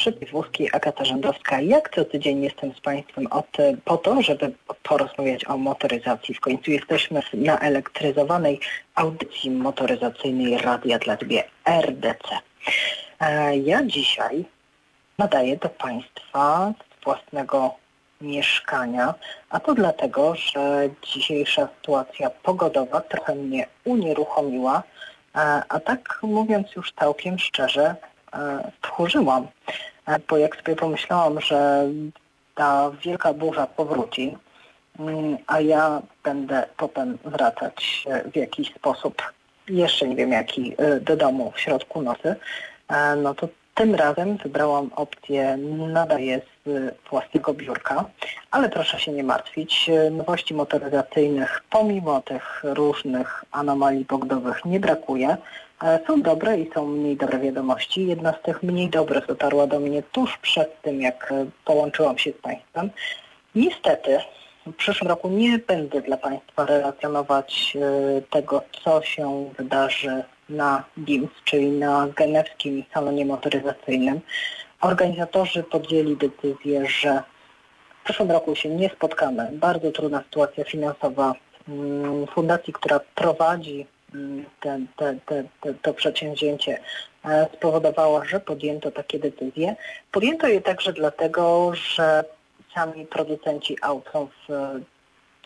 Szybki Włoskiej, Agata Rzędowska. Jak co tydzień jestem z Państwem od, po to, żeby porozmawiać o motoryzacji. W końcu jesteśmy na elektryzowanej audycji motoryzacyjnej Radia dla Ciebie RDC. E, ja dzisiaj nadaję do Państwa z własnego mieszkania, a to dlatego, że dzisiejsza sytuacja pogodowa trochę mnie unieruchomiła, e, a tak mówiąc już całkiem szczerze, tchórzyłam, e, bo jak sobie pomyślałam, że ta wielka burza powróci, mm, a ja będę potem wracać w jakiś sposób, jeszcze nie wiem jaki, e, do domu w środku nocy, e, no to tym razem wybrałam opcję nadaję z własnego biurka, ale proszę się nie martwić. Nowości motoryzacyjnych pomimo tych różnych anomalii pogodowych nie brakuje. Są dobre i są mniej dobre wiadomości. Jedna z tych mniej dobrych dotarła do mnie tuż przed tym, jak połączyłam się z Państwem. Niestety w przyszłym roku nie będę dla Państwa relacjonować e, tego, co się wydarzy na GIMS, czyli na Genewskim Salonie Motoryzacyjnym. Organizatorzy podjęli decyzję, że w przyszłym roku się nie spotkamy. Bardzo trudna sytuacja finansowa mm, fundacji, która prowadzi te, te, te, to przedsięwzięcie e, spowodowała, że podjęto takie decyzje. Podjęto je także dlatego, że sami producenci aut są w,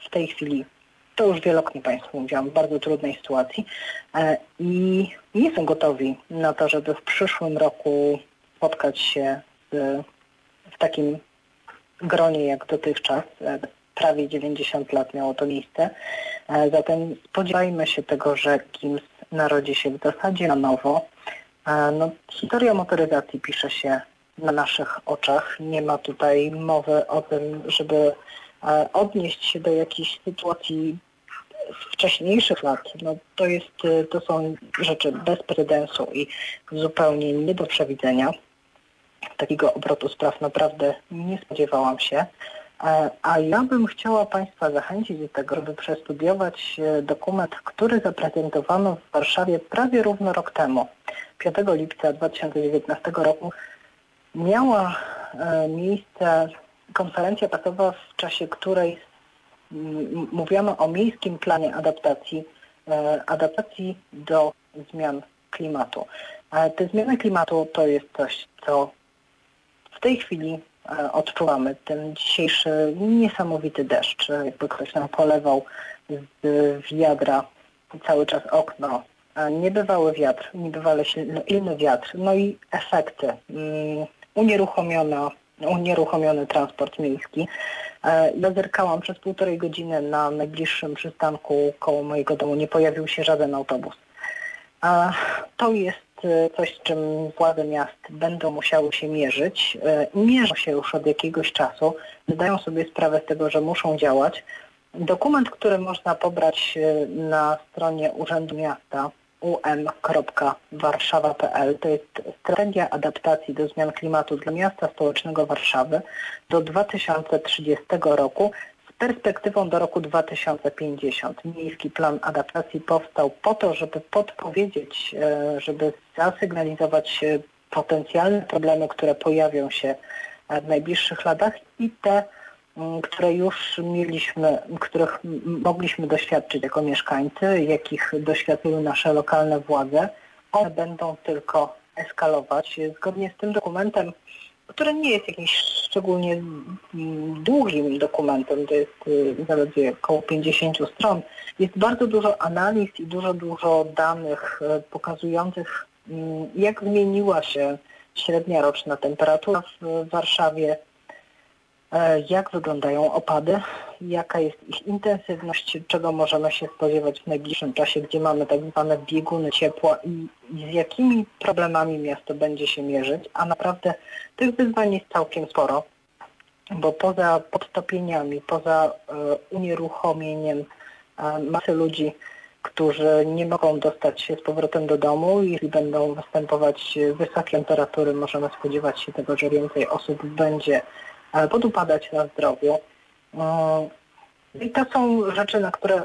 w tej chwili to już wielokrotnie Państwu mówiłam, w bardzo trudnej sytuacji e, i nie są gotowi na to, żeby w przyszłym roku spotkać się w takim gronie jak dotychczas. E, prawie 90 lat miało to miejsce. E, zatem spodziewajmy się tego, że KIMS narodzi się w zasadzie na nowo. No, historia motoryzacji pisze się na naszych oczach. Nie ma tutaj mowy o tym, żeby odnieść się do jakichś sytuacji wcześniejszych lat, no to, jest, to są rzeczy bez precedensu i zupełnie nie do przewidzenia. Takiego obrotu spraw naprawdę nie spodziewałam się. E, a ja bym chciała Państwa zachęcić do tego, żeby przestudiować e, dokument, który zaprezentowano w Warszawie prawie równo rok temu. 5 lipca 2019 roku miała e, miejsce konferencja prasowa, w czasie której mówiono o miejskim planie adaptacji, adaptacji do zmian klimatu. Te zmiany klimatu to jest coś, co w tej chwili odczuwamy. Ten dzisiejszy niesamowity deszcz, jakby ktoś nam polewał z wiadra cały czas okno, niebywały wiatr, niebywale silny wiatr, no i efekty. Mm, unieruchomiona, unieruchomiony transport miejski, E, ja zerkałam przez półtorej godziny na najbliższym przystanku koło mojego domu. Nie pojawił się żaden autobus. To jest e, coś, z czym władze miast będą musiały się mierzyć. E, mierzą się już od jakiegoś czasu. Zdają sobie sprawę z tego, że muszą działać. Dokument, który można pobrać na stronie Urzędu Miasta um.warszawa.pl. To jest strategia adaptacji do zmian klimatu dla miasta stołecznego Warszawy do 2030 roku perspektywą do roku 2050. Miejski plan adaptacji powstał po to, żeby podpowiedzieć, e, żeby zasygnalizować e, potencjalne problemy, które pojawią się e, w najbliższych latach i te Mm, które już mieliśmy, których mogliśmy doświadczyć jako mieszkańcy, jakich doświadczyły nasze lokalne władze, one będą tylko eskalować. Zgodnie z tym dokumentem, który nie jest jakimś szczególnie długim dokumentem, to jest y, zaledwie około 50 stron, jest bardzo dużo analiz i dużo, dużo danych y, pokazujących, mm, jak zmieniła się średnia roczna temperatura w Warszawie, jak wyglądają opady, jaka jest ich intensywność, czego możemy się spodziewać w najbliższym czasie, gdzie mamy tak zwane bieguny ciepła i z jakimi problemami miasto będzie się mierzyć, a naprawdę tych wyzwań jest całkiem sporo, bo poza podtopieniami, poza e, unieruchomieniem e, masy ludzi, którzy nie mogą dostać się z powrotem do domu. Jeśli będą występować wysokie temperatury, możemy spodziewać się tego, że więcej osób będzie podupadać na zdrowiu. Mm, I to są rzeczy, na które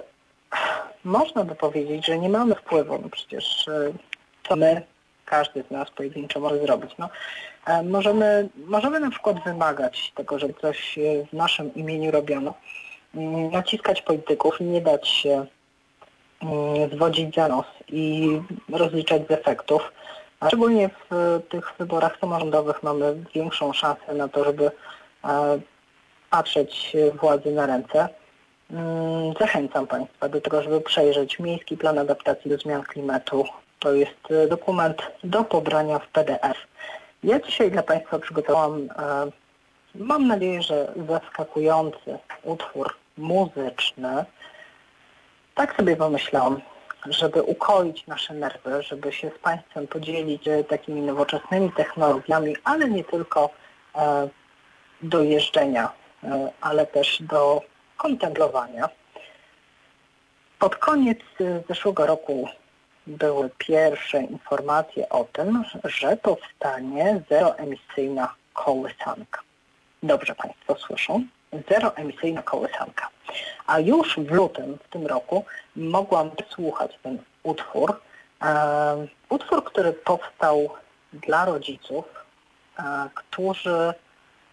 można by powiedzieć, że nie mamy wpływu. No przecież y, my każdy z nas pojedynczo może zrobić. No, e, możemy, możemy na przykład wymagać tego, żeby coś e, w naszym imieniu robiono, mm, naciskać polityków, nie dać się mm, zwodzić za nos i rozliczać z efektów. Szczególnie w tych wyborach samorządowych mamy większą szansę na to, żeby patrzeć władzy na ręce. Mm, zachęcam Państwa do tego, żeby przejrzeć Miejski Plan Adaptacji do Zmian Klimatu. To jest e, dokument do pobrania w PDF. Ja dzisiaj dla Państwa przygotowałam, e, mam nadzieję, że zaskakujący utwór muzyczny. Tak sobie pomyślałam, żeby ukoić nasze nerwy, żeby się z Państwem podzielić takimi nowoczesnymi technologiami, ale nie tylko e, do jeżdżenia, ale też do kontemplowania. Pod koniec zeszłego roku były pierwsze informacje o tym, że powstanie zeroemisyjna kołysanka. Dobrze Państwo słyszą? Zeroemisyjna kołysanka. A już w lutym w tym roku mogłam słuchać ten utwór. E, utwór, który powstał dla rodziców, e, którzy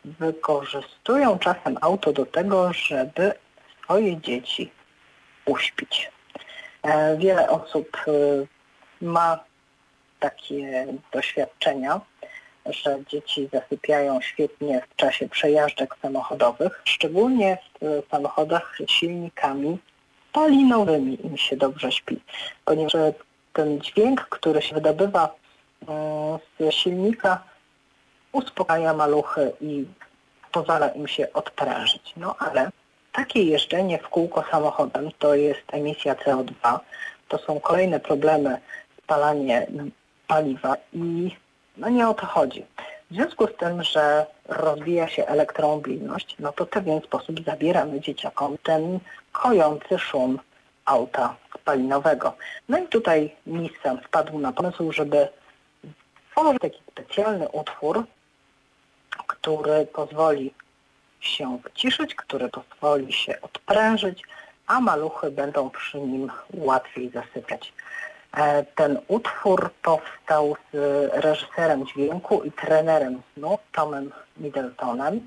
wykorzystują czasem auto do tego, żeby swoje dzieci uśpić. E, wiele osób e, ma takie doświadczenia, że dzieci zasypiają świetnie w czasie przejażdżek samochodowych, szczególnie w samochodach z silnikami spalinowymi im się dobrze śpi, ponieważ ten dźwięk, który się wydobywa e, z silnika uspokaja maluchy i pozwala im się odprężyć. No ale takie jeżdżenie w kółko samochodem to jest emisja CO2, to są kolejne problemy, spalanie paliwa i no nie o to chodzi. W związku z tym, że rozwija się elektromobilność, no to w pewien sposób zabieramy dzieciakom ten kojący szum auta spalinowego. No i tutaj Nissan wpadł na pomysł, żeby stworzyć taki specjalny utwór, który pozwoli się wyciszyć, który pozwoli się odprężyć, a maluchy będą przy nim łatwiej zasypiać. E, ten utwór powstał z reżyserem dźwięku i trenerem snu, Tomem Middletonem.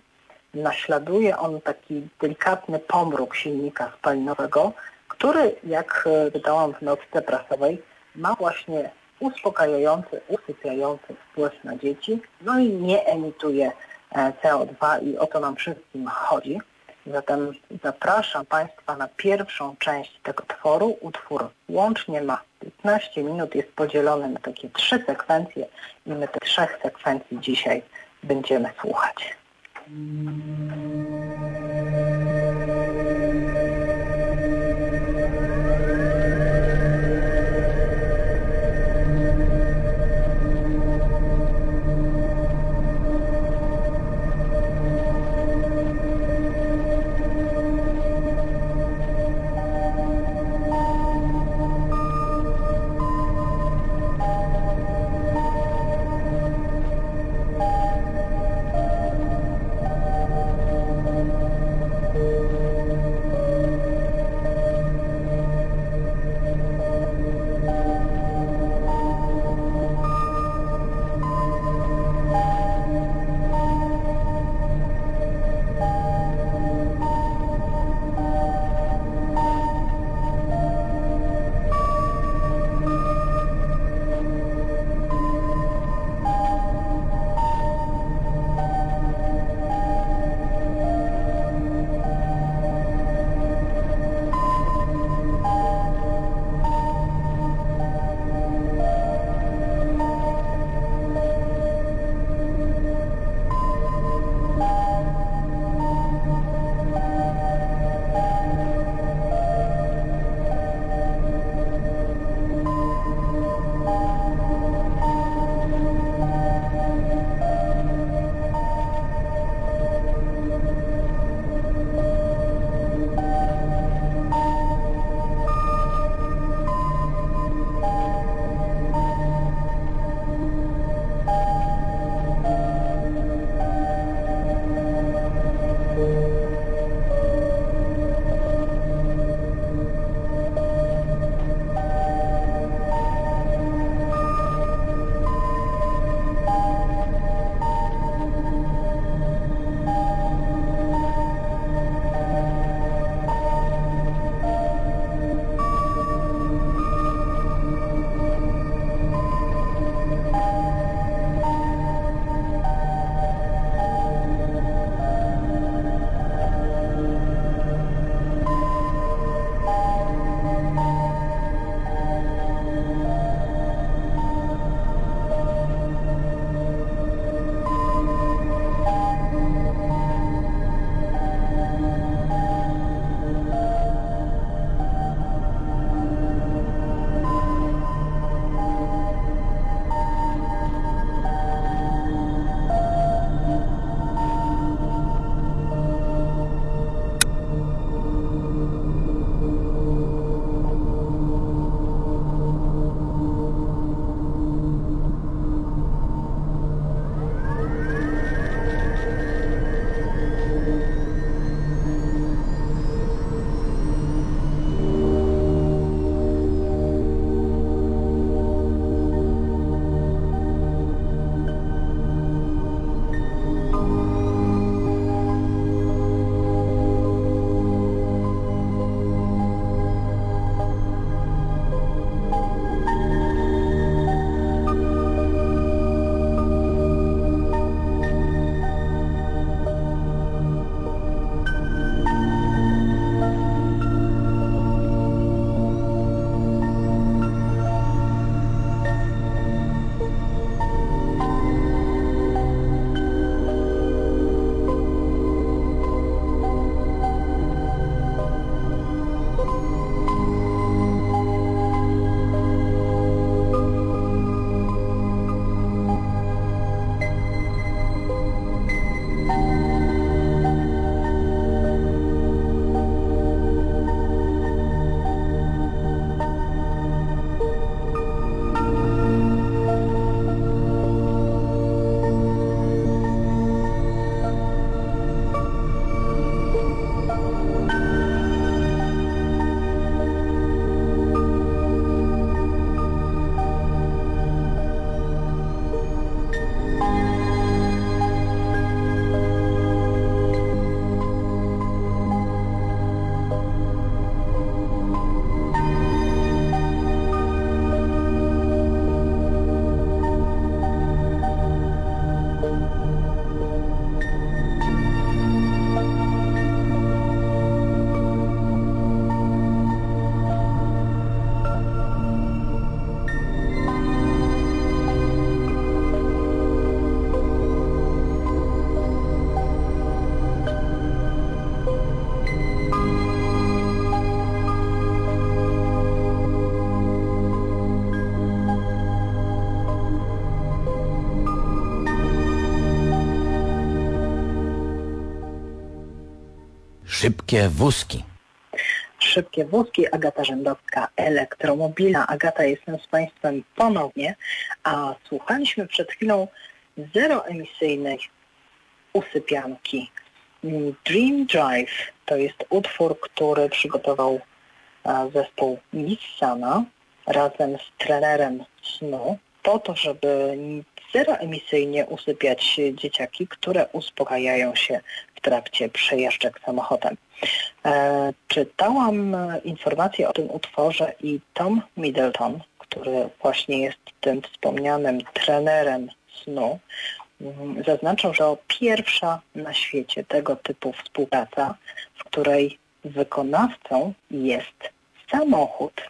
Naśladuje on taki delikatny pomruk silnika spalinowego, który, jak wydałam w notce prasowej, ma właśnie uspokajający, usypiający wpływ na dzieci, no i nie emituje e, CO2 i o to nam wszystkim chodzi. Zatem zapraszam Państwa na pierwszą część tego tworu. Utwór łącznie ma 15 minut, jest podzielony na takie trzy sekwencje i my te trzech sekwencji dzisiaj będziemy słuchać. Szybkie wózki. Szybkie wózki, Agata Rzędowska, elektromobila. Agata, jestem z Państwem ponownie, a słuchaliśmy przed chwilą zeroemisyjnej usypianki. Dream Drive to jest utwór, który przygotował zespół Nissana razem z trenerem snu po to, żeby zeroemisyjnie usypiać dzieciaki, które uspokajają się w trakcie przejeżdżek samochodem. E, czytałam informacje o tym utworze i Tom Middleton, który właśnie jest tym wspomnianym trenerem snu, mm, zaznaczał, że pierwsza na świecie tego typu współpraca, w której wykonawcą jest samochód.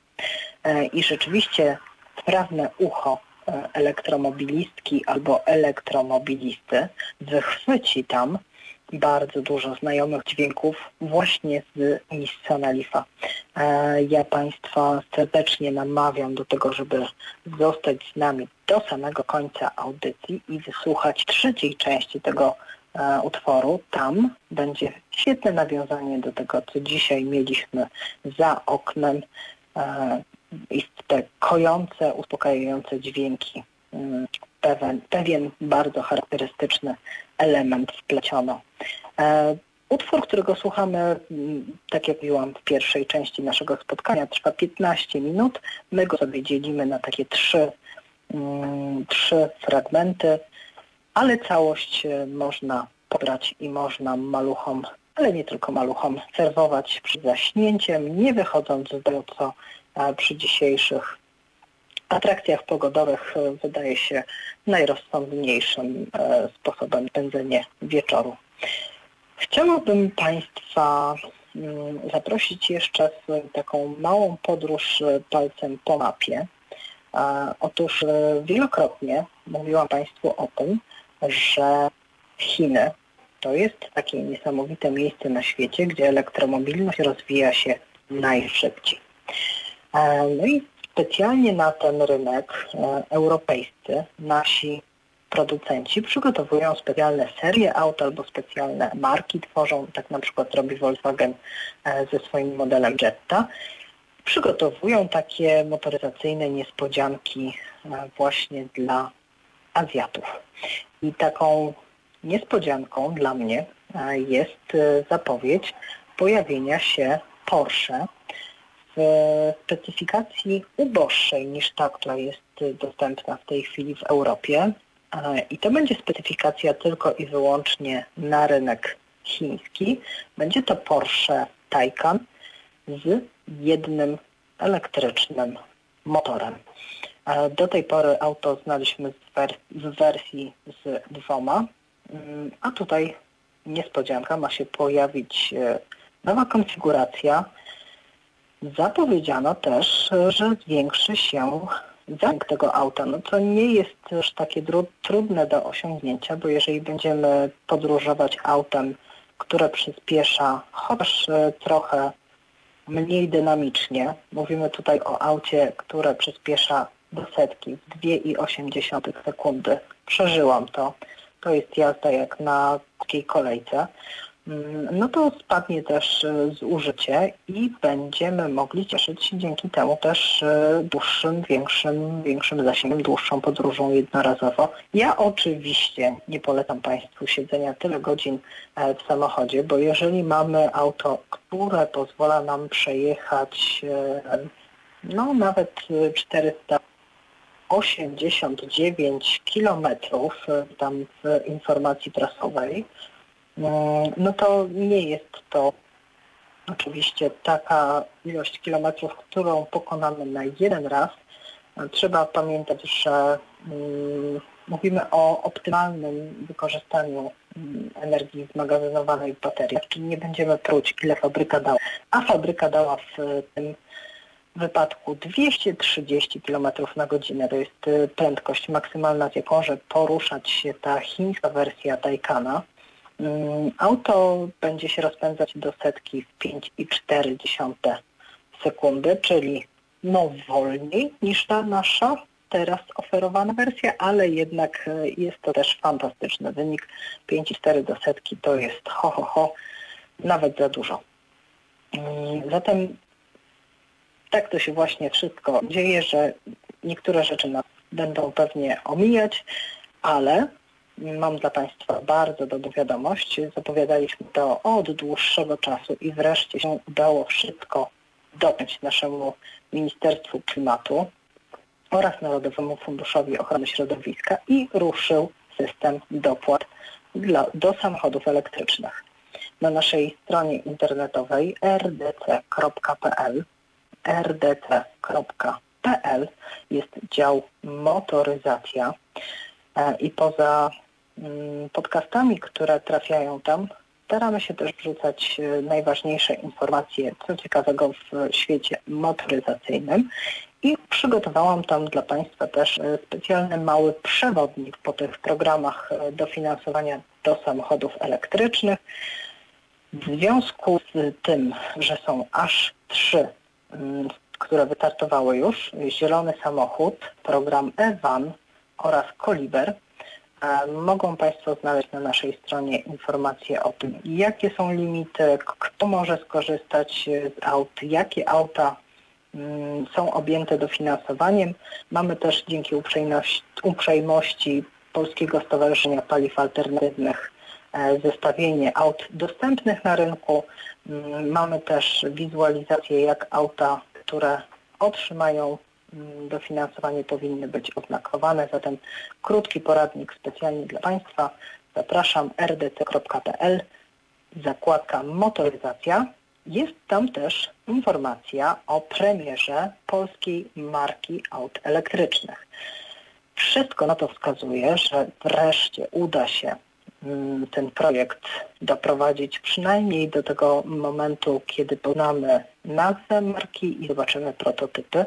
E, I rzeczywiście sprawne ucho elektromobilistki albo elektromobilisty wychwyci tam bardzo dużo znajomych dźwięków właśnie z Nissana Leafa. E, ja Państwa serdecznie namawiam do tego, żeby zostać z nami do samego końca audycji i wysłuchać trzeciej części tego e, utworu. Tam będzie świetne nawiązanie do tego, co dzisiaj mieliśmy za oknem e, te kojące, uspokajające dźwięki mm, pewien, pewien bardzo charakterystyczny element wpleciono. E, utwór, którego słuchamy, tak jak mówiłam w pierwszej części naszego spotkania, trwa 15 minut. My go sobie dzielimy na takie trzy, mm, trzy fragmenty, ale całość e, można pobrać i można maluchom, ale nie tylko maluchom, serwować przed zaśnięciem, nie wychodząc z domu, co przy dzisiejszych atrakcjach pogodowych e, wydaje się najrozsądniejszym e, sposobem spędzenia wieczoru. Chciałabym Państwa mm, zaprosić jeszcze w taką małą podróż e, palcem po mapie. Otóż wielokrotnie mówiłam Państwu o tym, że Chiny to jest takie niesamowite miejsce na świecie, gdzie elektromobilność rozwija się najszybciej. No i specjalnie na ten rynek e, europejscy nasi producenci przygotowują specjalne serie aut albo specjalne marki tworzą, tak na przykład robi Volkswagen e, ze swoim modelem Jetta. Przygotowują takie motoryzacyjne niespodzianki e, właśnie dla Azjatów. I taką niespodzianką dla mnie jest zapowiedź pojawienia się Porsche specyfikacji uboższej niż ta, która jest dostępna w tej chwili w Europie. I to będzie specyfikacja tylko i wyłącznie na rynek chiński. Będzie to Porsche Taycan z jednym elektrycznym motorem. Do tej pory auto znaliśmy w wersji z dwoma, mm, a tutaj niespodzianka ma się pojawić e, nowa konfiguracja Zapowiedziano też, że zwiększy się zasięg tego auta, no co nie jest też takie trudne do osiągnięcia, bo jeżeli będziemy podróżować autem, które przyspiesza chociaż e, trochę mniej dynamicznie, mówimy tutaj o aucie, które przyspiesza do setki w 2,8 sekundy. Przeżyłam to. To jest jazda jak na takiej kolejce. Mm, no to spadnie też e, zużycie i będziemy mogli cieszyć się dzięki temu też e, dłuższym, większym, większym zasięgiem, dłuższą podróżą jednorazowo. Ja oczywiście nie polecam Państwu siedzenia tyle godzin e, w samochodzie, bo jeżeli mamy auto, które pozwala nam przejechać no nawet 489 kilometrów tam w informacji prasowej, no, no to nie jest to oczywiście taka ilość kilometrów, którą pokonamy na jeden raz. Trzeba pamiętać, że mm, mówimy o optymalnym wykorzystaniu mm, energii zmagazynowanej w bateriach, czyli nie będziemy próć, ile fabryka dała. A fabryka dała w tym wypadku 230 km na godzinę. To jest y, prędkość maksymalna, z jaką może poruszać się ta chińska wersja Taycana. Mm, auto będzie się rozpędzać do setki w 5,4 sekundy, czyli no wolniej niż ta nasza teraz oferowana wersja, ale jednak e, jest to też fantastyczny wynik. 5,4 do setki to jest ho, ho, ho. nawet za dużo. Mm, zatem tak to się właśnie wszystko dzieje, że niektóre rzeczy nas będą pewnie omijać, ale mam dla Państwa bardzo dobrą wiadomość. Zapowiadaliśmy to od dłuższego czasu i wreszcie się udało wszystko dopiąć naszemu Ministerstwu Klimatu oraz Narodowemu Funduszowi Ochrony Środowiska i ruszył system dopłat dla, do samochodów elektrycznych. Na naszej stronie internetowej rdc.pl rdc.pl jest dział motoryzacja e, i poza podcastami, które trafiają tam, staramy się też wrzucać e, najważniejsze informacje, co ciekawego w świecie motoryzacyjnym i przygotowałam tam dla Państwa też e, specjalny mały przewodnik po tych programach dofinansowania do samochodów elektrycznych. W związku z tym, że są aż trzy Mm, które wystartowały już, Zielony Samochód, program EVAN oraz Koliber. Mogą Państwo znaleźć na naszej stronie informacje o tym, jakie są limity, kto może skorzystać z aut, jakie auta mm, są objęte dofinansowaniem. Mamy też dzięki uprzejmości Polskiego Stowarzyszenia Paliw Alternatywnych e, zestawienie aut dostępnych na rynku. Mm, mamy też wizualizację, jak auta, które otrzymają dofinansowanie powinny być oznakowane. Zatem krótki poradnik specjalnie dla Państwa. Zapraszam rdc.pl, zakładka motoryzacja. Jest tam też informacja o premierze polskiej marki aut elektrycznych. Wszystko na to wskazuje, że wreszcie uda się Mm, ten projekt doprowadzić przynajmniej do tego momentu, kiedy poznamy nazwę marki i zobaczymy prototypy.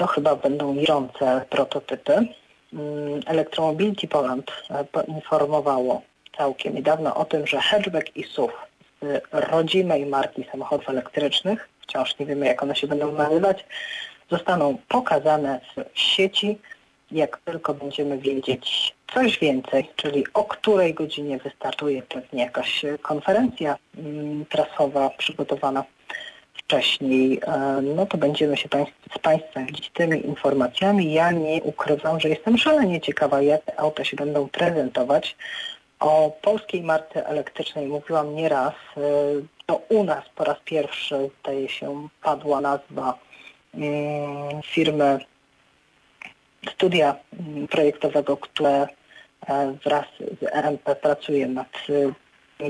To chyba będą mierzące prototypy. Mm, Electromobility Poland e, poinformowało całkiem niedawno o tym, że hatchback i SUV z rodzimej marki samochodów elektrycznych, wciąż nie wiemy jak one się będą nazywać, zostaną pokazane w sieci jak tylko będziemy wiedzieć coś więcej, czyli o której godzinie wystartuje pewnie jakaś konferencja mm, prasowa przygotowana wcześniej, e, no to będziemy się z Państwem dzielić tymi informacjami. Ja nie ukrywam, że jestem szalenie ciekawa, jak te auta się będą prezentować. O polskiej marce elektrycznej mówiłam nieraz. E, to u nas po raz pierwszy, zdaje się, padła nazwa mm, firmy studia projektowego, które e, wraz z RMP pracuje nad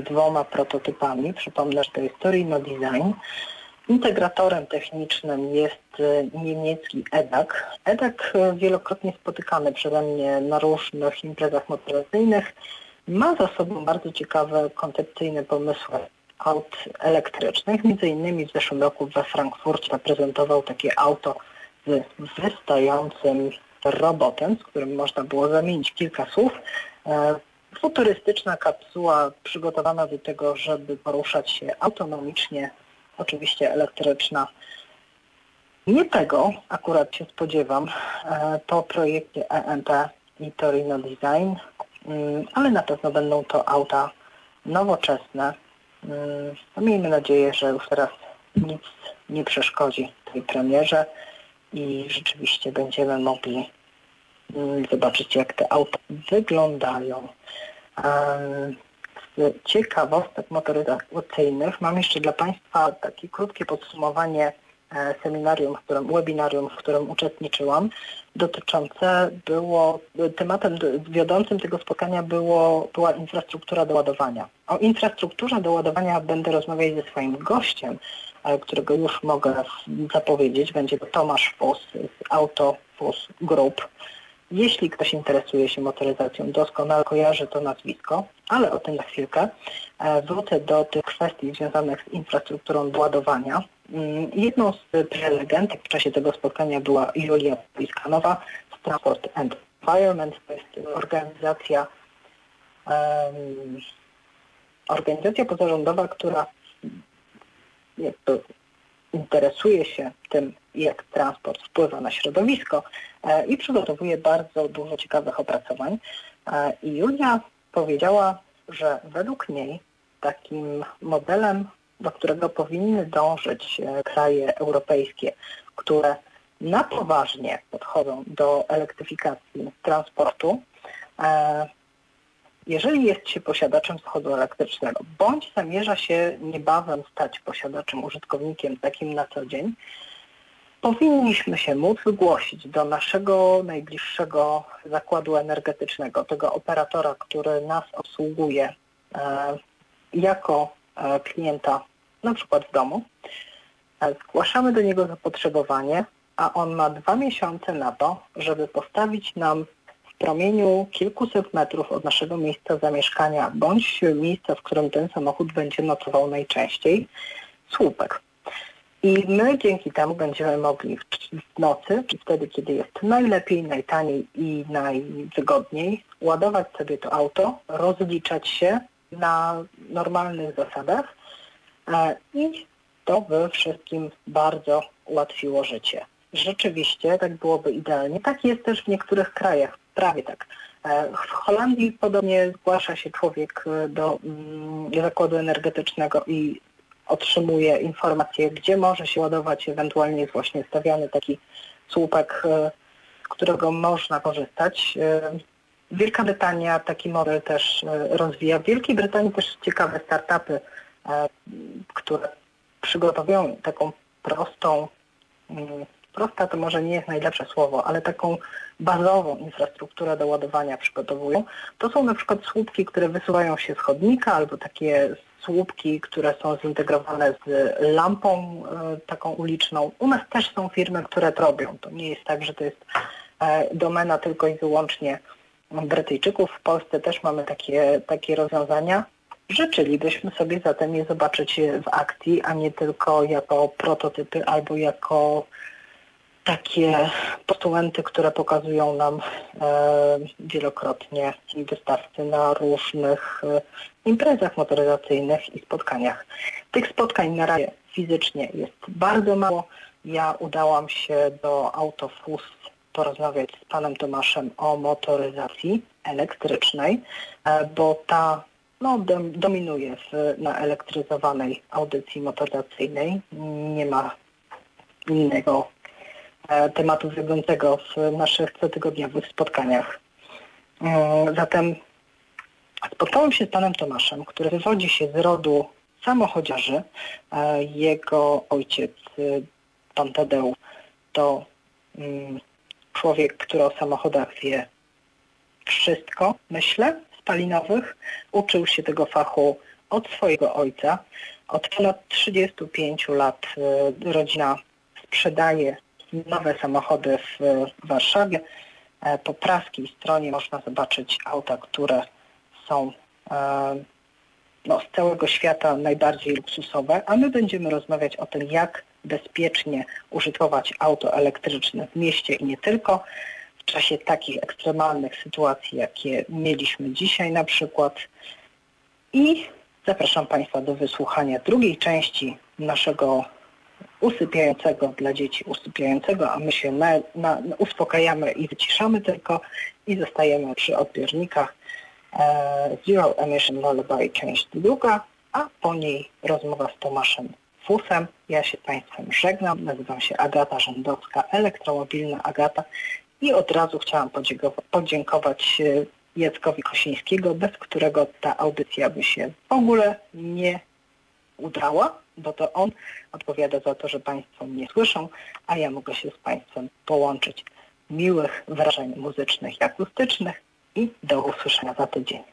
dwoma prototypami. Przypomnę, że to jest Torino Design. Integratorem technicznym jest e, niemiecki EDAC. EDAC wielokrotnie spotykany przeze mnie na różnych imprezach motoryzacyjnych. Ma za sobą bardzo ciekawe koncepcyjne pomysły aut elektrycznych. Między innymi w zeszłym roku we Frankfurcie zaprezentował takie auto z wystającym robotem, z którym można było zamienić kilka słów. E, futurystyczna kapsuła przygotowana do tego, żeby poruszać się autonomicznie, oczywiście elektryczna. Nie tego akurat się spodziewam e, po projekcie EMP i Torino Design, mm, ale na pewno będą to auta nowoczesne. Mm, no miejmy nadzieję, że już teraz nic nie przeszkodzi tej premierze i rzeczywiście będziemy mogli mm, zobaczyć, jak te auta wyglądają. Z ciekawostek motoryzacyjnych mam jeszcze dla Państwa takie krótkie podsumowanie e, seminarium, w którym, webinarium, w którym uczestniczyłam, dotyczące było, tematem wiodącym tego spotkania było, była infrastruktura do ładowania. O infrastrukturze do ładowania będę rozmawiać ze swoim gościem, którego już mogę zapowiedzieć. Będzie to Tomasz Fus z Auto Fus Group. Jeśli ktoś interesuje się motoryzacją, doskonale kojarzy to nazwisko, ale o tym za chwilkę. E, wrócę do tych kwestii związanych z infrastrukturą ładowania. Mm, jedną z prelegentek w czasie tego spotkania była Julia Piskanowa z Transport and Environment. To jest organizacja, um, organizacja pozarządowa, która interesuje się tym, jak transport wpływa na środowisko e, i przygotowuje bardzo dużo ciekawych opracowań. E, I Julia powiedziała, że według niej takim modelem, do którego powinny dążyć e, kraje europejskie, które na poważnie podchodzą do elektryfikacji transportu, jeżeli jest się posiadaczem samochodu elektrycznego, bądź zamierza się niebawem stać posiadaczem, użytkownikiem takim na co dzień, powinniśmy się móc zgłosić do naszego najbliższego zakładu energetycznego, tego operatora, który nas obsługuje e, jako e, klienta na przykład w domu. E, zgłaszamy do niego zapotrzebowanie, a on ma dwa miesiące na to, żeby postawić nam w promieniu kilkuset metrów od naszego miejsca zamieszkania bądź miejsca, w którym ten samochód będzie nocował najczęściej, słupek. I my dzięki temu będziemy mogli w nocy, wtedy, kiedy jest najlepiej, najtaniej i najwygodniej, ładować sobie to auto, rozliczać się na normalnych zasadach e, i to by wszystkim bardzo ułatwiło życie. Rzeczywiście tak byłoby idealnie. Tak jest też w niektórych krajach, prawie tak. E, w Holandii podobnie zgłasza się człowiek do mm, zakładu energetycznego i otrzymuje informacje, gdzie może się ładować, ewentualnie jest właśnie stawiany taki słupek, e, z którego można korzystać. E, Wielka Brytania taki model też e, rozwija. W Wielkiej Brytanii też ciekawe startupy, które przygotowują taką prostą, mm, prosta to może nie jest najlepsze słowo, ale taką bazową infrastrukturę do ładowania przygotowują. To są na przykład słupki, które wysuwają się z chodnika albo takie słupki, które są zintegrowane z lampą e, taką uliczną. U nas też są firmy, które to robią. To nie jest tak, że to jest e, domena tylko i wyłącznie Brytyjczyków. W Polsce też mamy takie, takie rozwiązania. Życzylibyśmy sobie zatem je zobaczyć w akcji, a nie tylko jako prototypy albo jako takie postumenty, które pokazują nam e, wielokrotnie wystawcy na różnych e, imprezach motoryzacyjnych i spotkaniach. Tych spotkań na razie fizycznie jest bardzo mało. Ja udałam się do Autofus porozmawiać z panem Tomaszem o motoryzacji elektrycznej, e, bo ta no, dominuje w, na elektryzowanej audycji motoryzacyjnej. Nie ma innego E, tematu wiodącego w naszych cotygodniowych spotkaniach. E, zatem spotkałem się z panem Tomaszem, który wywodzi się z rodu samochodziarzy. E, jego ojciec, pan Tadeusz, to mm, człowiek, który o samochodach wie wszystko, myślę, spalinowych. Uczył się tego fachu od swojego ojca. Od ponad 35 lat rodzina sprzedaje nowe samochody w Warszawie. E, po praskiej stronie można zobaczyć auta, które są e, no, z całego świata najbardziej luksusowe, a my będziemy rozmawiać o tym, jak bezpiecznie użytkować auto elektryczne w mieście i nie tylko w czasie takich ekstremalnych sytuacji, jakie mieliśmy dzisiaj na przykład. I zapraszam Państwa do wysłuchania drugiej części naszego usypiającego dla dzieci usypiającego, a my się na, na, uspokajamy i wyciszamy tylko i zostajemy przy odbiornikach. E, Zero Emission Lullaby część druga, a po niej rozmowa z Tomaszem Fusem. Ja się Państwem żegnam. Nazywam się Agata Rzędowska, elektromobilna Agata i od razu chciałam podziękować e, Jackowi Kosińskiego, bez którego ta audycja by się w ogóle nie udała bo to on odpowiada za to, że Państwo mnie słyszą, a ja mogę się z Państwem połączyć. Miłych wrażeń muzycznych i akustycznych i do usłyszenia za tydzień.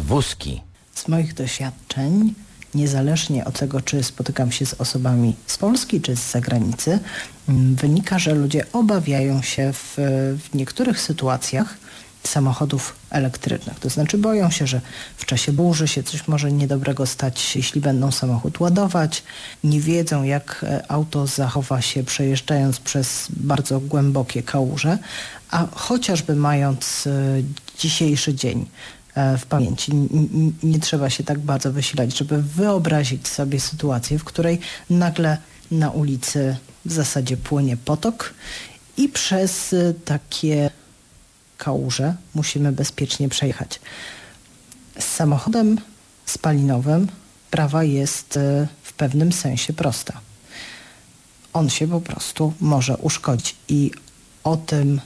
Wózki. Z moich doświadczeń, niezależnie od tego, czy spotykam się z osobami z Polski czy z zagranicy, mm, wynika, że ludzie obawiają się w, w niektórych sytuacjach samochodów elektrycznych. To znaczy boją się, że w czasie burzy się coś może niedobrego stać, jeśli będą samochód ładować. Nie wiedzą, jak e, auto zachowa się przejeżdżając przez bardzo głębokie kałuże, a chociażby mając e, dzisiejszy dzień w pamięci. Nie trzeba się tak bardzo wysilać, żeby wyobrazić sobie sytuację, w której nagle na ulicy w zasadzie płynie potok i przez takie kałuże musimy bezpiecznie przejechać. Z samochodem spalinowym prawa jest e, w pewnym sensie prosta. On się po prostu może uszkodzić i o tym,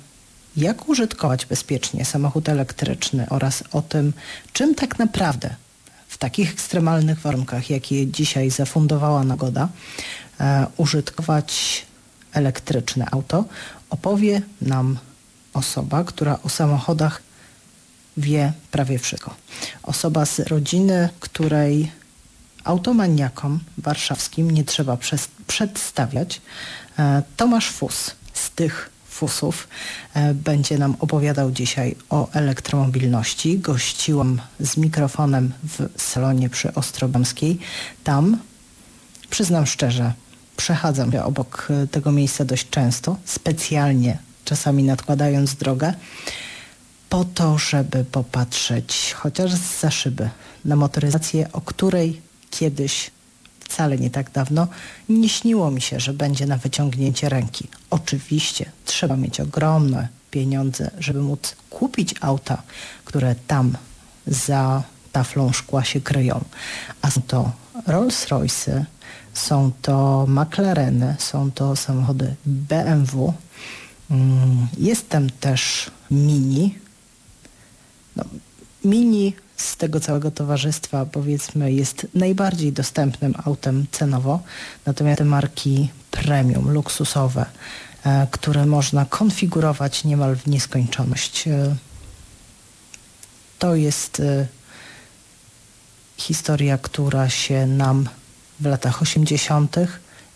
jak użytkować bezpiecznie samochód elektryczny oraz o tym, czym tak naprawdę w takich ekstremalnych warunkach, jakie dzisiaj zafundowała nagoda, e, użytkować elektryczne auto, opowie nam osoba, która o samochodach wie prawie wszystko. Osoba z rodziny, której automaniakom warszawskim nie trzeba przedstawiać. E, Tomasz Fus z tych Fusów e, będzie nam opowiadał dzisiaj o elektromobilności. Gościłam z mikrofonem w salonie przy Ostrobamskiej. Tam, przyznam szczerze, przechadzam się obok e, tego miejsca dość często, specjalnie czasami nadkładając drogę, po to, żeby popatrzeć chociaż za szyby na motoryzację, o której kiedyś, wcale nie tak dawno, nie śniło mi się, że będzie na wyciągnięcie ręki. Oczywiście trzeba mieć ogromne pieniądze, żeby móc kupić auta, które tam za taflą szkła się kryją. A są to Rolls-Royce, są to McLareny, są to samochody BMW, Mm, jestem też mini. No, mini z tego całego towarzystwa powiedzmy jest najbardziej dostępnym autem cenowo, natomiast te marki premium, luksusowe, e, które można konfigurować niemal w nieskończoność. E, to jest e, historia, która się nam w latach 80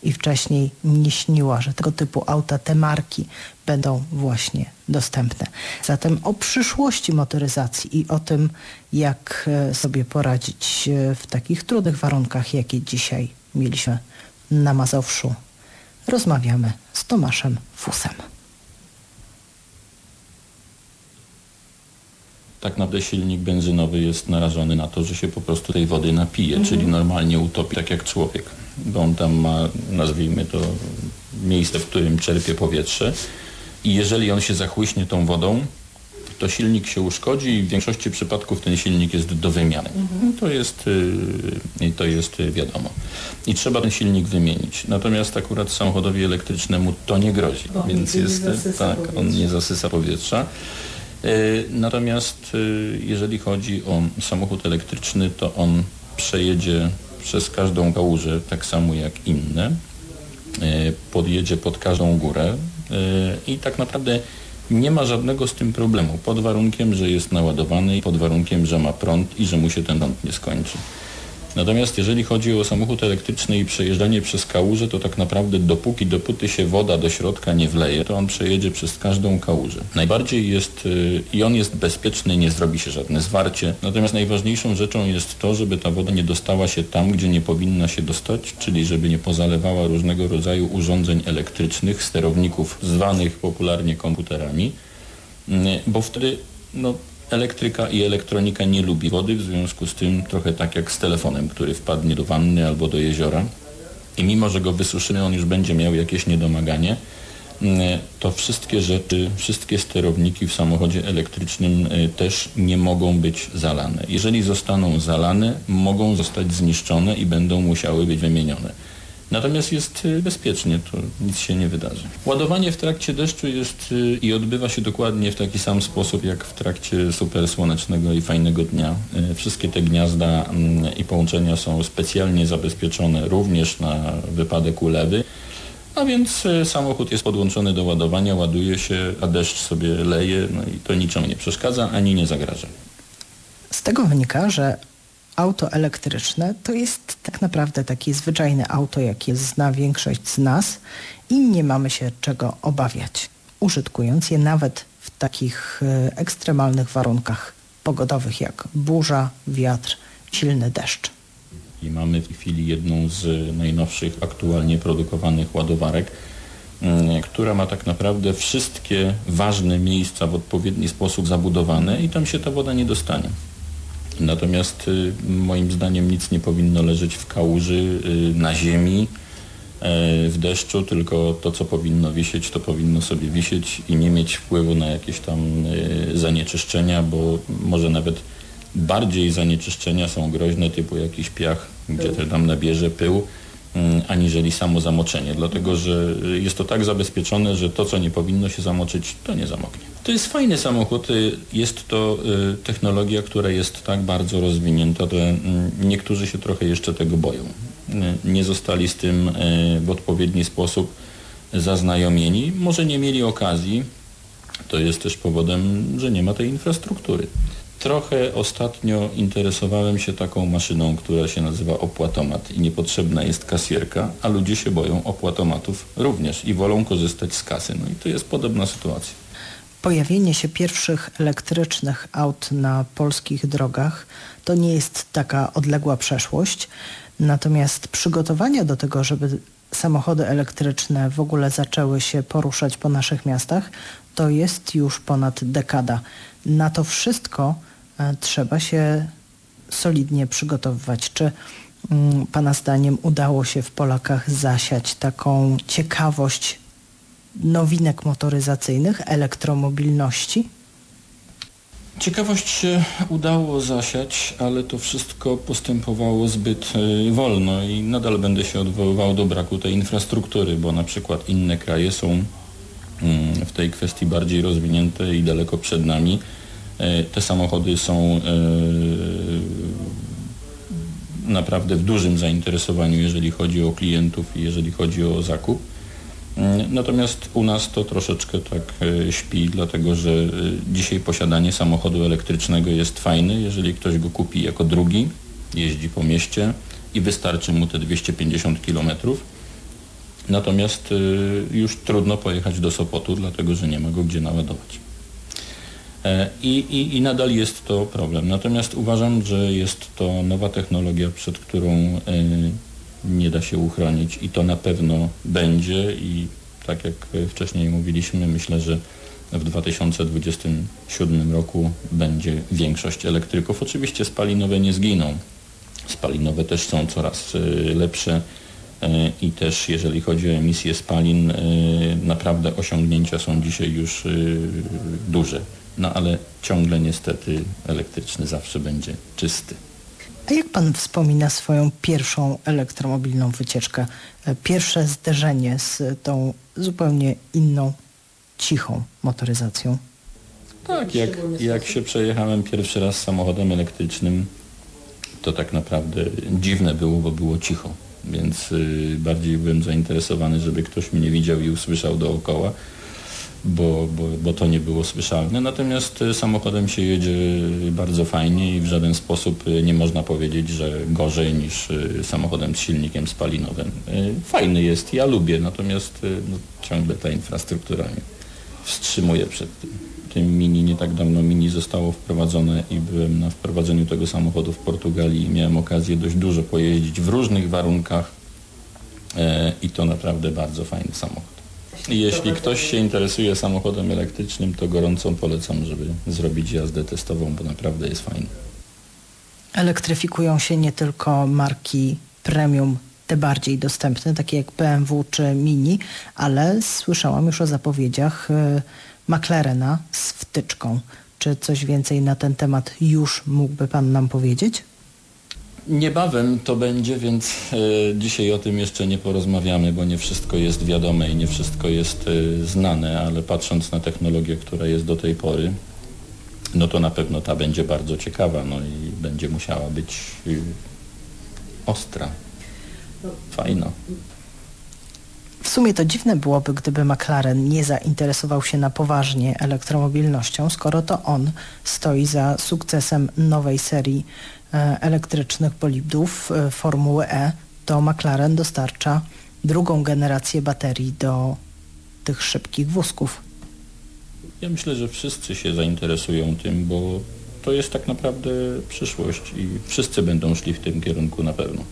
i wcześniej nie śniła, że tego typu auta, te marki będą właśnie dostępne. Zatem o przyszłości motoryzacji i o tym, jak e, sobie poradzić e, w takich trudnych warunkach, jakie dzisiaj mieliśmy na Mazowszu, rozmawiamy z Tomaszem Fusem. tak naprawdę silnik benzynowy jest narażony na to, że się po prostu tej wody napije, mhm. czyli normalnie utopi, tak jak człowiek, bo on tam ma, nazwijmy to, miejsce, w którym czerpie powietrze i jeżeli on się zachłyśnie tą wodą, to silnik się uszkodzi i w większości przypadków ten silnik jest do wymiany. Mhm. To, jest, yy, to jest wiadomo. I trzeba ten silnik wymienić. Natomiast akurat samochodowi elektrycznemu to nie grozi, więc jest, tak, on nie zasysa powietrza. Natomiast jeżeli chodzi o samochód elektryczny, to on przejedzie przez każdą kałużę tak samo jak inne, e, podjedzie pod każdą górę i tak naprawdę nie ma żadnego z tym problemu, pod warunkiem, że jest naładowany pod warunkiem, że ma prąd i że mu się ten prąd nie skończy. Natomiast jeżeli chodzi o samochód elektryczny i przejeżdżanie przez kałużę, to tak naprawdę dopóki, dopóty się woda do środka nie wleje, to on przejedzie przez każdą kałużę. Najbardziej jest y, i on jest bezpieczny, nie zrobi się żadne zwarcie. Natomiast najważniejszą rzeczą jest to, żeby ta woda nie dostała się tam, gdzie nie powinna się dostać, czyli żeby nie pozalewała różnego rodzaju urządzeń elektrycznych, sterowników zwanych popularnie komputerami, y, bo wtedy no, elektryka i elektronika nie lubi wody, w związku z tym trochę tak jak z telefonem, który wpadnie do wanny albo do jeziora i mimo, że go wysuszymy, on już będzie miał jakieś niedomaganie, mm, to wszystkie rzeczy, wszystkie sterowniki w samochodzie elektrycznym y, też nie mogą być zalane. Jeżeli zostaną zalane, mogą zostać zniszczone i będą musiały być wymienione. Natomiast jest y, bezpiecznie, to nic się nie wydarzy. Ładowanie w trakcie deszczu jest y, i odbywa się dokładnie w taki sam sposób jak w trakcie super słonecznego i fajnego dnia. Y, wszystkie te gniazda mm, i połączenia są specjalnie zabezpieczone również na wypadek ulewy. A więc samochód jest podłączony do ładowania, ładuje się, a deszcz sobie leje, no i to niczemu nie przeszkadza ani nie zagraża. Z tego wynika, że auto elektryczne to jest tak naprawdę takie zwyczajne auto, jakie zna większość z nas i nie mamy się czego obawiać, użytkując je nawet w takich e, ekstremalnych warunkach pogodowych jak burza, wiatr, silny deszcz. I mamy w tej chwili jedną z najnowszych aktualnie produkowanych ładowarek, mm, która ma tak naprawdę wszystkie ważne miejsca w odpowiedni sposób zabudowane i tam się ta woda nie dostanie. Natomiast y, moim zdaniem nic nie powinno leżeć w kałuży, y, na ziemi, e, w deszczu, tylko to, co powinno wisieć, to powinno sobie wisieć i nie mieć wpływu na jakieś tam y, zanieczyszczenia, bo może nawet bardziej zanieczyszczenia są groźne, typu jakiś piach, gdzie to tam nabierze pył, aniżeli samo zamoczenie, dlatego że jest to tak zabezpieczone, że to, co nie powinno się zamoczyć, to nie zamoknie. To jest fajny samochód, y, jest to y, technologia, która jest tak bardzo rozwinięta, że mm, niektórzy się trochę jeszcze tego boją. Y, nie zostali z tym w odpowiedni sposób zaznajomieni, może nie mieli okazji, to jest też powodem, że nie ma tej infrastruktury. Trochę ostatnio interesowałem się taką maszyną, która się nazywa opłatomat i niepotrzebna jest kasjerka, a ludzie się boją opłatomatów również i wolą korzystać z kasy. No i to jest podobna sytuacja. Pojawienie się pierwszych elektrycznych aut na polskich drogach to nie jest taka odległa przeszłość, natomiast przygotowania do tego, żeby samochody elektryczne w ogóle zaczęły się poruszać po naszych miastach, to jest już ponad dekada. Na to wszystko trzeba się solidnie przygotowywać. Czy mm, Pana zdaniem udało się w Polakach zasiać taką ciekawość nowinek motoryzacyjnych, elektromobilności? Ciekawość się udało zasiać, ale to wszystko postępowało zbyt e, wolno i nadal będę się odwoływał do braku tej infrastruktury, bo na przykład inne kraje są mm, w tej kwestii bardziej rozwinięte i daleko przed nami. E, te samochody są e, naprawdę w dużym zainteresowaniu, jeżeli chodzi o klientów i jeżeli chodzi o zakup. Mm, natomiast u nas to troszeczkę tak e, śpi, dlatego że dzisiaj posiadanie samochodu elektrycznego jest fajne, jeżeli ktoś go kupi jako drugi, jeździ po mieście i wystarczy mu te 250 km. Natomiast już trudno pojechać do Sopotu, dlatego że nie ma go gdzie naładować. E, I, i, I nadal jest to problem. Natomiast uważam, że jest to nowa technologia, przed którą e, nie da się uchronić i to na pewno będzie i tak jak wcześniej mówiliśmy, myślę, że w 2027 roku będzie większość elektryków. Oczywiście spalinowe nie zginą. Spalinowe też są coraz e, lepsze i też jeżeli chodzi o emisję spalin, naprawdę osiągnięcia są dzisiaj już duże. No ale ciągle niestety elektryczny zawsze będzie czysty. A jak pan wspomina swoją pierwszą elektromobilną wycieczkę? E, pierwsze zderzenie z tą zupełnie inną, cichą motoryzacją? Tak, jak, jak się przejechałem pierwszy raz samochodem elektrycznym, to tak naprawdę dziwne było, bo było cicho. Więc y, bardziej byłem zainteresowany, żeby ktoś mnie widział i usłyszał dookoła bo, bo, bo to nie było słyszalne. Natomiast e, samochodem się jedzie bardzo fajnie i w żaden sposób e, nie można powiedzieć, że gorzej niż e, samochodem z silnikiem spalinowym. Fajny jest, ja lubię, natomiast no, ciągle ta infrastruktura mnie wstrzymuje przed tym. Tym mini nie tak dawno mini zostało wprowadzone i byłem na wprowadzeniu tego samochodu w Portugalii i miałem okazję dość dużo pojeździć w różnych warunkach i to naprawdę bardzo fajny samochód. Jeśli ktoś się interesuje samochodem elektrycznym, to gorąco polecam, żeby zrobić jazdę testową, bo naprawdę jest fajny. Elektryfikują się nie tylko marki premium, te bardziej dostępne, takie jak BMW czy Mini, ale słyszałam już o zapowiedziach y, McLarena z wtyczką. Czy coś więcej na ten temat już mógłby Pan nam powiedzieć? Niebawem to będzie, więc e, dzisiaj o tym jeszcze nie porozmawiamy, bo nie wszystko jest wiadome i nie wszystko jest e, znane, ale patrząc na technologię, która jest do tej pory, no to na pewno ta będzie bardzo ciekawa, no i będzie musiała być y, ostra, fajna. sumie to dziwne byłoby, gdyby McLaren nie zainteresował się na poważnie elektromobilnością, skoro to on stoi za sukcesem nowej serii elektrycznych bolidów e, Formuły E, to McLaren dostarcza drugą generację baterii do tych szybkich wózków. Ja myślę, że wszyscy się zainteresują tym, bo to jest tak naprawdę przyszłość i wszyscy będą szli w tym kierunku na pewno.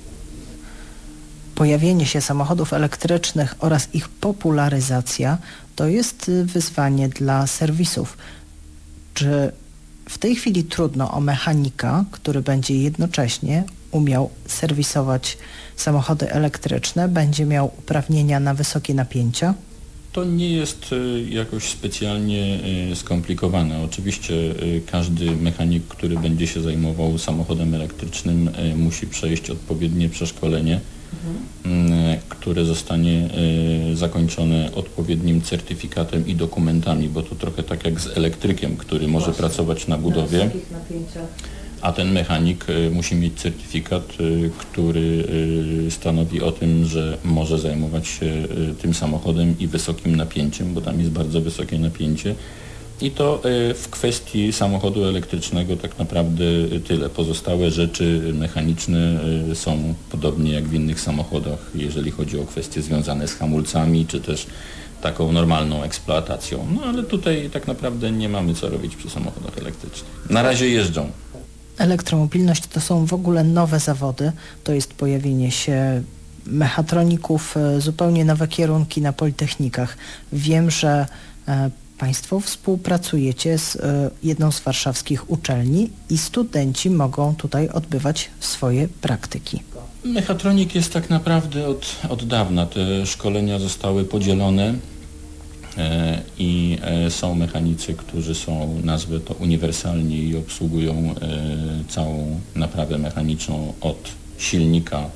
Pojawienie się samochodów elektrycznych oraz ich popularyzacja to jest wyzwanie dla serwisów. Czy w tej chwili trudno o mechanika, który będzie jednocześnie umiał serwisować samochody elektryczne, będzie miał uprawnienia na wysokie napięcia? To nie jest y, jakoś specjalnie y, skomplikowane. Oczywiście y, każdy mechanik, który będzie się zajmował samochodem elektrycznym musi przejść odpowiednie przeszkolenie, mhm. które zostanie zakończone odpowiednim certyfikatem i dokumentami, bo to trochę tak jak z elektrykiem, który może Właśnie. pracować na budowie. A ten mechanik y, musi mieć certyfikat, y, który y, stanowi o tym, że może zajmować się tym samochodem i wysokim napięciem, bo tam jest bardzo wysokie napięcie. I to w kwestii samochodu elektrycznego tak naprawdę tyle. Pozostałe rzeczy mechaniczne są podobnie jak w innych samochodach, jeżeli chodzi o kwestie związane z hamulcami, czy też taką normalną eksploatacją. No ale tutaj tak naprawdę nie mamy co robić przy samochodach elektrycznych. Na razie jeżdżą. Elektromobilność to są w ogóle nowe zawody, to jest pojawienie się mechatroników, zupełnie nowe kierunki na politechnikach. Wiem, że e, Państwo współpracujecie z e, jedną z warszawskich uczelni i studenci mogą tutaj odbywać swoje praktyki. Mechatronik jest tak naprawdę od, od dawna. Te szkolenia zostały podzielone E, i e, są mechanicy, którzy są, nazwę to uniwersalni i obsługują całą naprawę mechaniczną od silnika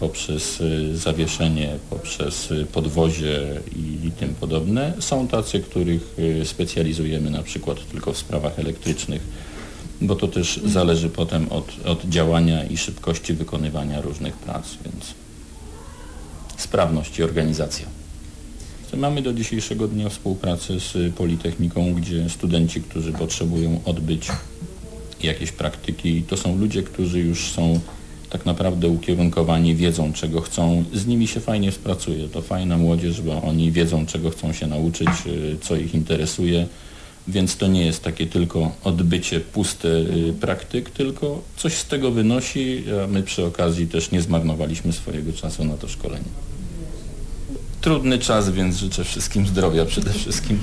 poprzez zawieszenie, poprzez podwozie i tym podobne. Są tacy, których specjalizujemy na przykład tylko w sprawach elektrycznych, bo to też zależy potem od, od działania i szybkości wykonywania różnych prac, więc sprawność i organizacja. Mamy do dzisiejszego dnia współpracę z Politechniką, gdzie studenci, którzy potrzebują odbyć jakieś praktyki, to są ludzie, którzy już są tak naprawdę ukierunkowani, wiedzą czego chcą, z nimi się fajnie współpracuje. To fajna młodzież, bo oni wiedzą czego chcą się nauczyć, y, co ich interesuje, więc to nie jest takie tylko odbycie puste y, praktyk, tylko coś z tego wynosi, a my przy okazji też nie zmarnowaliśmy swojego czasu na to szkolenie trudny czas, więc życzę wszystkim zdrowia przede wszystkim.